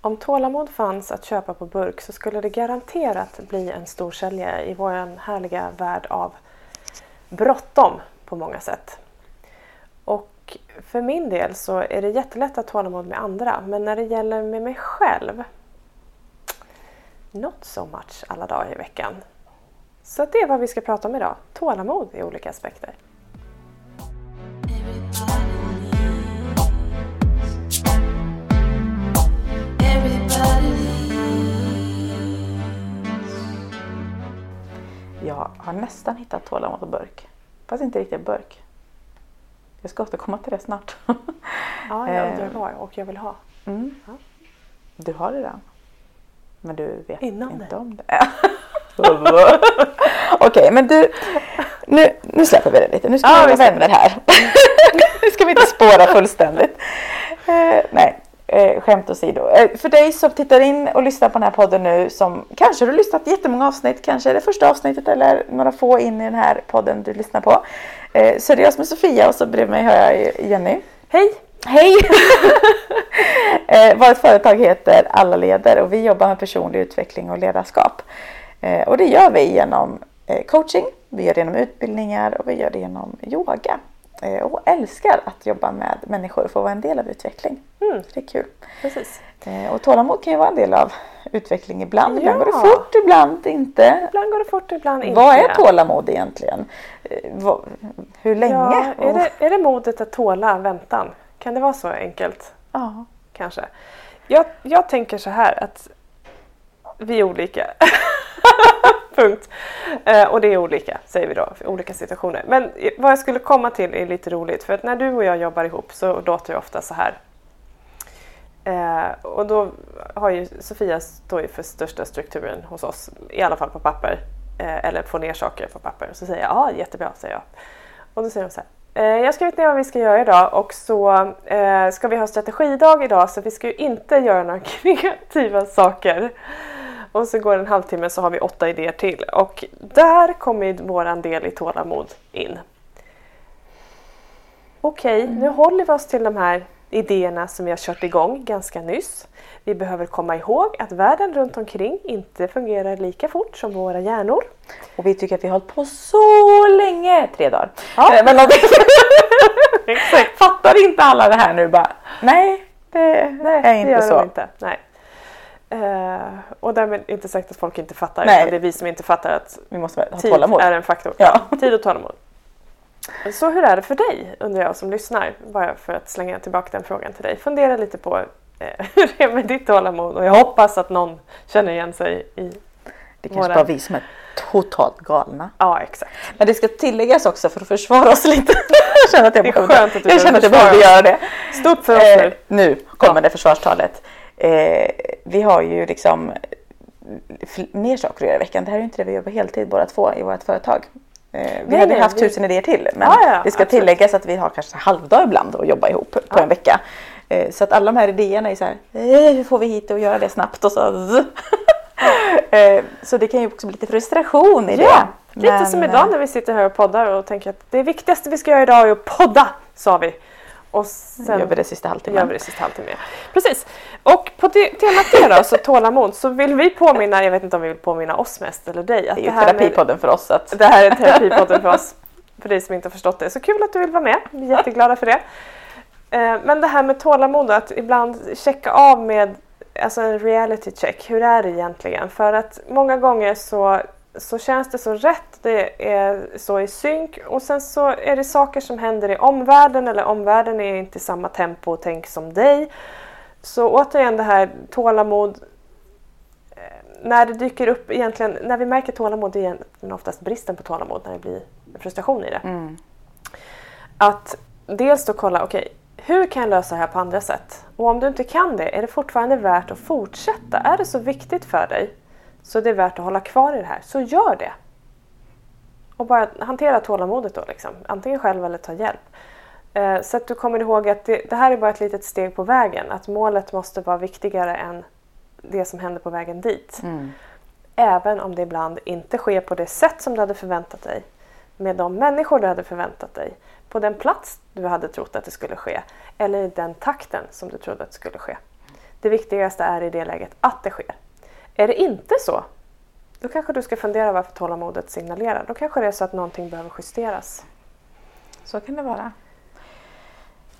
Om tålamod fanns att köpa på burk så skulle det garanterat bli en storsäljare i vår härliga värld av bråttom på många sätt. Och för min del så är det jättelätt att ha tålamod med andra men när det gäller med mig själv not so much alla dagar i veckan. Så det är vad vi ska prata om idag. Tålamod i olika aspekter. Har nästan hittat tålamod och burk. Fast inte riktigt burk. Jag ska återkomma till det snart. Ja, jag undrar vad och jag vill ha. Mm. Ja. Du har det redan. Men du vet Innan inte det. om det. Okej, men du. Nu, nu släpper vi det lite. Nu ska Ja, vi vara vänner här. nu ska vi inte spåra fullständigt. Eh, nej, eh, skämt åsido. Eh, för dig som tittar in och lyssnar på den här podden nu som kanske har lyssnat jättemånga avsnitt, kanske är det första avsnittet eller några få in i den här podden du lyssnar på. Eh, så är det jag som är Sofia och så bredvid mig har jag Jenny. Hej! Hej! eh, vårt företag heter Alla leder och vi jobbar med personlig utveckling och ledarskap. Eh, och det gör vi genom eh, coaching, vi gör det genom utbildningar och vi gör det genom yoga. Eh, och älskar att jobba med människor och få vara en del av utveckling. Mm, det är kul. precis. Eh, och tålamod kan ju vara en del av utveckling ibland. Ibland Ja. går det fort, ibland inte. Ibland går det fort, ibland inte. Vad är tålamod egentligen? Eh, hur länge? Ja, är, det, är det modet att tåla väntan? Kan det vara så enkelt? ja. Kanske. Jag, jag tänker så här att vi är olika. Punkt. Eh, och det är olika, säger vi då, för olika situationer. Men vad jag skulle komma till är lite roligt för att när du och jag jobbar ihop så låter det ofta så här. Eh, och då har ju Sofia står ju för största strukturen hos oss, i alla fall på papper. Eh, eller få ner saker på papper. Och så säger jag ja, jättebra, säger jag. Och då säger hon så här. Eh, jag har skrivit ner vad vi ska göra idag och så eh, ska vi ha strategidag idag så vi ska ju inte göra några kreativa saker. Och så går det en halvtimme så har vi åtta idéer till och där kommer våran del i tålamod in. Okej, nu håller vi oss till de här idéerna som vi har kört igång ganska nyss. Vi behöver komma ihåg att världen runt omkring inte fungerar lika fort som våra hjärnor. Och vi tycker att vi har hållit på så länge, tre dagar. Ja. Men fattar inte alla det här nu bara? Nej, det Nej, är inte det gör så. de inte. Nej. Eh, och därmed inte sagt att folk inte fattar, Nej. utan det är vi som inte fattar att Vi måste ha tid tålamod. är en faktor. Ja. Tid och tålamod. Så hur är det för dig, undrar jag som lyssnar, bara för att slänga tillbaka den frågan till dig. Fundera lite på eh, hur det är med ditt tålamod och jag hoppas att någon känner igen sig i... Det kanske Våra- bara vi som är totalt galna. Ja, exakt. Men det ska tilläggas också för att försvara oss lite. jag känner att jag, Det är skönt att du jag känner att jag behövde göra det. Stå upp för oss Eh, nu. nu kommer Ja. det försvarstalet. Eh, vi har ju liksom mer saker att göra i veckan. Det här är ju inte det vi gör på heltid båda två i vårt företag. Eh, vi Nej, hade nej, haft vi- tusen idéer till men Ja, ja, det ska absolut. tilläggas att vi har kanske halvdag ibland att jobba ihop på Ja. en vecka. Eh, så att alla de här idéerna är så här, eh, hur får vi hit och göra det snabbt och så. eh, så det kan ju också bli lite frustration i det. Ja, lite Men, som eh, idag när vi sitter här och poddar och tänker att det viktigaste vi ska göra idag är att podda, sa vi. Och sen gör vi det sista gör halvtimmen. vi det sista halvtimmen. Precis. Och på te- temat det då, så tålamod, så vill vi påminna, jag vet inte om vi vill påminna oss mest eller dig. Att Det är ju här med- terapipodden för oss. Att, det här är terapipodden för oss. För dig som inte har förstått det. Så kul att du vill vara med. Vi är jätteglada för det. Eh, Men det här med tålamod, att ibland checka av med alltså en reality check. Hur är det egentligen? För att många gånger så, så känns det så rätt. Det är så i synk. Och sen så är det saker som händer i omvärlden eller omvärlden är inte i samma tempo och tänk som dig. Så återigen det här tålamod eh, när det dyker upp egentligen, när vi märker tålamod, det är egentligen oftast bristen på tålamod när det blir frustration i det. mm. Att dels då kolla, okej, hur kan jag lösa det här på andra sätt? Och om du inte kan det, är det fortfarande värt att fortsätta? Är det så viktigt för dig så det är värt att hålla kvar i det här, så gör det. Och bara hantera tålamodet då, liksom. antingen själv eller ta hjälp. Eh, så att du kommer ihåg att det, det här är bara ett litet steg på vägen. Att målet måste vara viktigare än det som händer på vägen dit. Mm. Även om det ibland inte sker på det sätt som du hade förväntat dig. Med de människor du hade förväntat dig. På den plats du hade trott att det skulle ske. Eller i den takten som du trodde att det skulle ske. Det viktigaste är i det läget att det sker. Är det inte så, då kanske du ska fundera varför tålamodet signalerar. Då kanske det är så att någonting behöver justeras. Så kan det vara.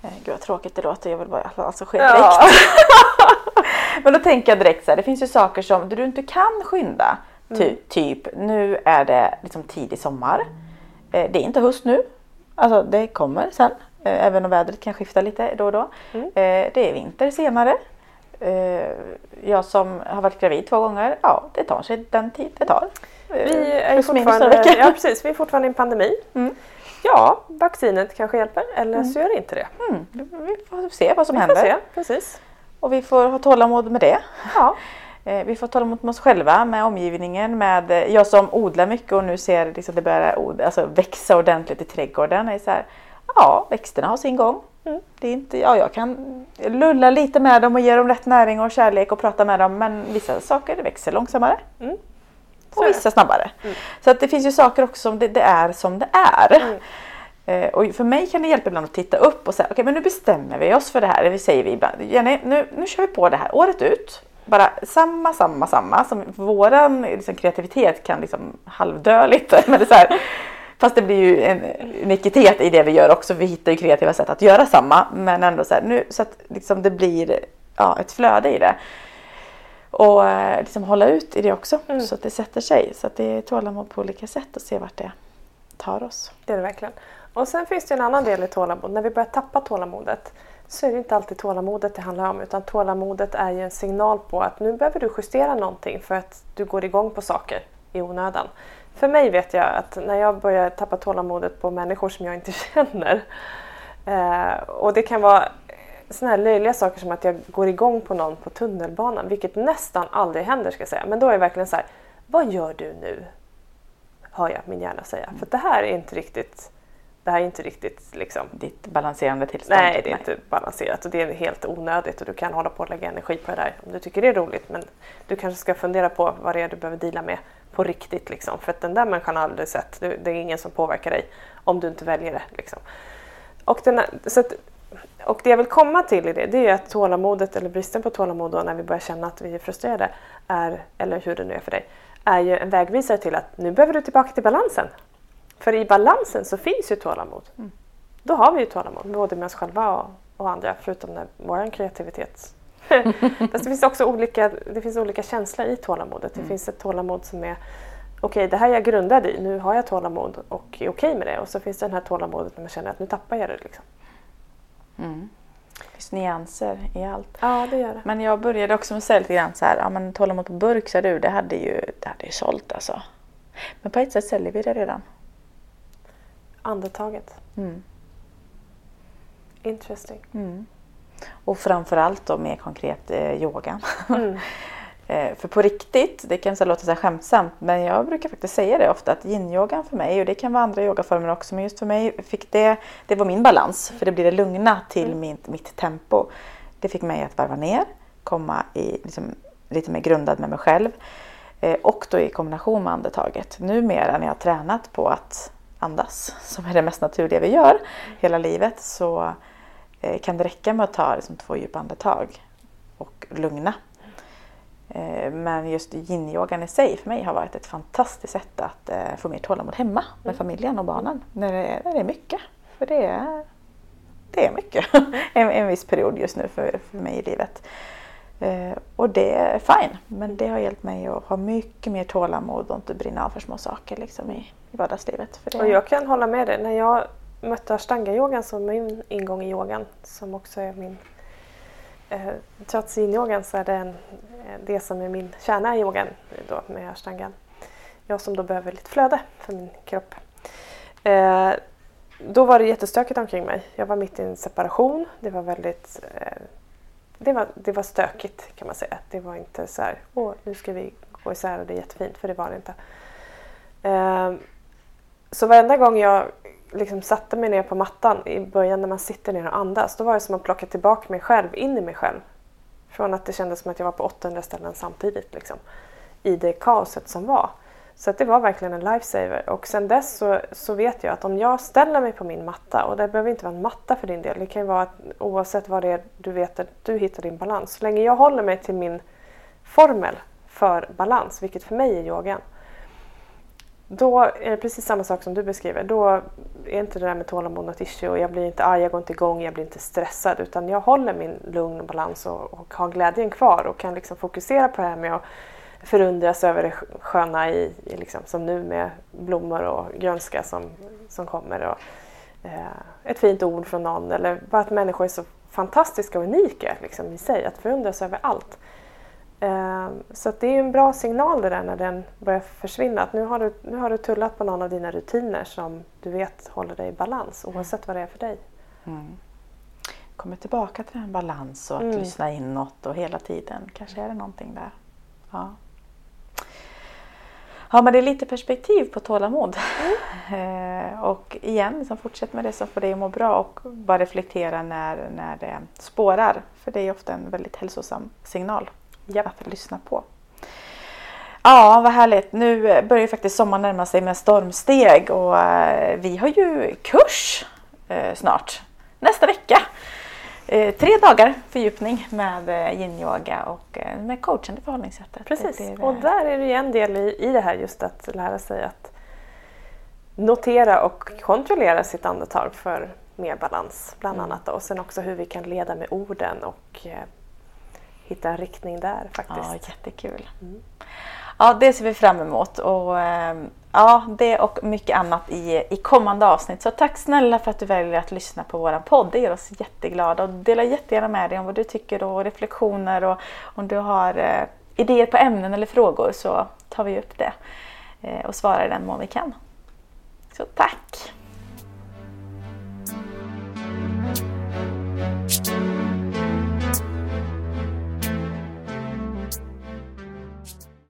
Eh, gud vad tråkigt det låter, jag vill bara alltså ske direkt. Ja. Men då tänker jag direkt så här, det finns ju saker som du inte kan skynda. Ty, Mm. Typ, nu är det liksom tidig sommar. Eh, det är inte höst nu. Alltså det kommer sen. Eh, även om vädret kan skifta lite då och då. Mm. Det är vinter senare. Eh, jag som har varit gravid två gånger, ja det tar sig den tid det tar. Eh, Vi är, minus några fortfarande, ja, precis, vi är fortfarande i en pandemi. Mm. Ja, vaccinet kanske hjälper eller så gör det inte det. Mm, vi får se vad som Vi får händer. se, precis. Och vi får ha tålamod med det. Ja. Eh, Vi får tålamod med oss själva, med omgivningen, med eh, jag som odlar mycket och nu ser liksom det börjar alltså växa ordentligt i trädgården. Är så här, ja, växterna har sin gång. Mm. Det är inte, ja, jag kan lulla lite med dem och ge dem rätt näring och kärlek och prata med dem men vissa saker växer långsammare Mm. Och vissa snabbare. Mm. Så att det finns ju saker också som det, det är som det är. Mm. Eh, och för mig kan det hjälpa ibland att titta upp och säga okej men nu bestämmer vi oss för det här. Det säger vi ibland. Jenny, nu, nu kör vi på det här året ut. Bara samma, samma, samma. Som våran liksom, kreativitet kan liksom halvdö lite. Men det är så här, fast det blir ju en unikitet i det vi gör också. Vi hittar ju kreativa sätt att göra samma. Men ändå så här, nu så att liksom, det blir ja, ett flöde i det. Och eh, liksom hålla ut i det också. Mm. Så att det sätter sig. Så att det är tålamod på olika sätt och se vart det tar oss. Det är det verkligen. Och sen finns det en annan del i tålamod. När vi börjar tappa tålamodet så är det inte alltid tålamodet det handlar om utan tålamodet är ju en signal på att nu behöver du justera någonting för att du går igång på saker i onödan. För mig vet jag att när jag börjar tappa tålamodet på människor som jag inte känner eh, och det kan vara såna här löjliga saker som att jag går igång på någon på tunnelbanan, vilket nästan aldrig händer ska jag säga. Men då är det verkligen så här, vad gör du nu? Hör jag min hjärna säga. För det här är inte riktigt, det här är inte riktigt liksom Ditt balanserande tillstånd. Nej, det är inte balanserat och det är helt onödigt och du kan hålla på och lägga energi på det där om du tycker det är roligt. Men du kanske ska fundera på vad det är du behöver dela med på riktigt. Liksom. För att den där människan har aldrig sett, det är ingen som påverkar dig om du inte väljer det. Liksom. Och, den, så att, och det jag vill komma till i det, det är att tålamodet, eller bristen på tålamod då, när vi börjar känna att vi är frustrerade, är, eller hur det nu är för dig, är ju en vägvisare till att nu behöver du tillbaka till balansen. För i balansen så finns ju tålamod. Då har vi ju tålamod, både med oss själva och, och andra, förutom när vår kreativitet. Fast det finns också olika, det finns olika känslor i tålamodet. Det finns ett tålamod som är okej, det här är jag grundad i, nu har jag tålamod och är okej med det. Och så finns det den här tålamodet när man känner att nu tappar jag det. Liksom. Mm. Det finns nyanser i allt. Ja, det gör det. Men jag började också med att säga lite grann så här, ja men tålamod på burk sa du, det hade ju, det hade ju sålt alltså. Men på ett sätt säljer vi det redan. Andetaget. Mm. Interesting. Mm. Och framförallt då mer konkret eh, yogan. Mm. Eh, för på riktigt, det kan låta så här skämtsamt, men jag brukar faktiskt säga det ofta att yin-yogan för mig, och det kan vara andra yogaformer också, men just för mig fick det, det var min balans, för det blir det lugna till mitt, mitt tempo. Det fick mig att varva ner, komma i, liksom, lite mer grundad med mig själv eh, och då i kombination med andetaget. Numera när jag har tränat på att andas, som är det mest naturliga vi gör hela livet, så kan det räcka med att ta liksom, två djupa andetag och lugna. Eh, Men just yin-yogan i sig för mig har varit ett fantastiskt sätt att eh, få mer tålamod hemma med familjen och barnen. När det, är- när det är mycket. För det är, det är mycket. en, en viss period just nu för, för mig i livet. Eh, Och det är fine. Men det har hjälpt mig att ha mycket mer tålamod och inte brinna av för små saker liksom, i, i vardagslivet. För det, Och jag kan hålla med dig. När jag mötte ashtanga-yogan som min ingång i yogan, som också är min... Eh, trots yin-yogan så är det en, eh, det som är min kärna i yogan då, med ashtangan. Jag som då behöver lite flöde för min kropp. Eh, då var det jättestökigt omkring mig. Jag var mitt i en separation. Det var väldigt... Eh, det, var, det var stökigt kan man säga. Det var inte så här, åh nu ska vi gå isär och det är jättefint, för det var det inte. Eh, så varenda gång jag liksom satte mig ner på mattan i början när man sitter ner och andas, då var det som att plocka tillbaka mig själv in i mig själv. Från att det kändes som att jag var på 800 ställen samtidigt liksom, i det kaoset som var. Så att det var verkligen en lifesaver. Och sen dess så, så vet jag att om jag ställer mig på min matta, och det behöver inte vara en matta för din del, det kan ju vara att oavsett vad det är du vet att du hittar din balans. Så länge jag håller mig till min formel för balans, vilket för mig är yogan, då är det precis samma sak som du beskriver. Då är inte det där med tålamod något issue och jag blir inte arg, jag går inte igång, jag blir inte stressad utan jag håller min lugn och balans och, och har glädjen kvar och kan liksom fokusera på det här med att förundras över det sköna i, i liksom, som nu med blommor och grönska som, som kommer. Och, eh, ett fint ord från någon eller bara att människor är så fantastiska och unika liksom, i sig. Att förundras över allt. Eh, så det är en bra signal det där när den börjar försvinna. Att nu har, du, nu har du tullat på någon av dina rutiner som du vet håller dig i balans oavsett vad det är för dig. Mm. Kommer tillbaka till den balans och att mm. lyssna inåt och hela tiden. Kanske är det någonting där. Ja. Ja men det lite perspektiv på tålamod. Mm. eh, och igen, liksom fortsätt med det som får dig att må bra och bara reflektera när, när det spårar. För det är ofta en väldigt hälsosam signal yep. att lyssna på. Ja, vad härligt. Nu börjar ju faktiskt sommaren närma sig med stormsteg och eh, vi har ju kurs eh, snart. Nästa vecka. Eh, tre dagar fördjupning med yin-yoga och med coachande förhållningssättet. Precis, det, och där är det ju en del i, i det här just att lära sig att notera och kontrollera sitt andetag för mer balans bland mm. annat. Och sen också hur vi kan leda med orden och hitta en riktning där faktiskt. Ja, jättekul. Mm. Ja, det ser vi fram emot. Och, ehm, ja, det och mycket annat i, i kommande avsnitt. Så tack snälla för att du väljer att lyssna på våran podd. Det gör oss jätteglada. Och dela jättegärna med dig om vad du tycker och reflektioner och om du har eh, idéer på ämnen eller frågor så tar vi upp det eh, och svarar i den mån vi kan. Så tack!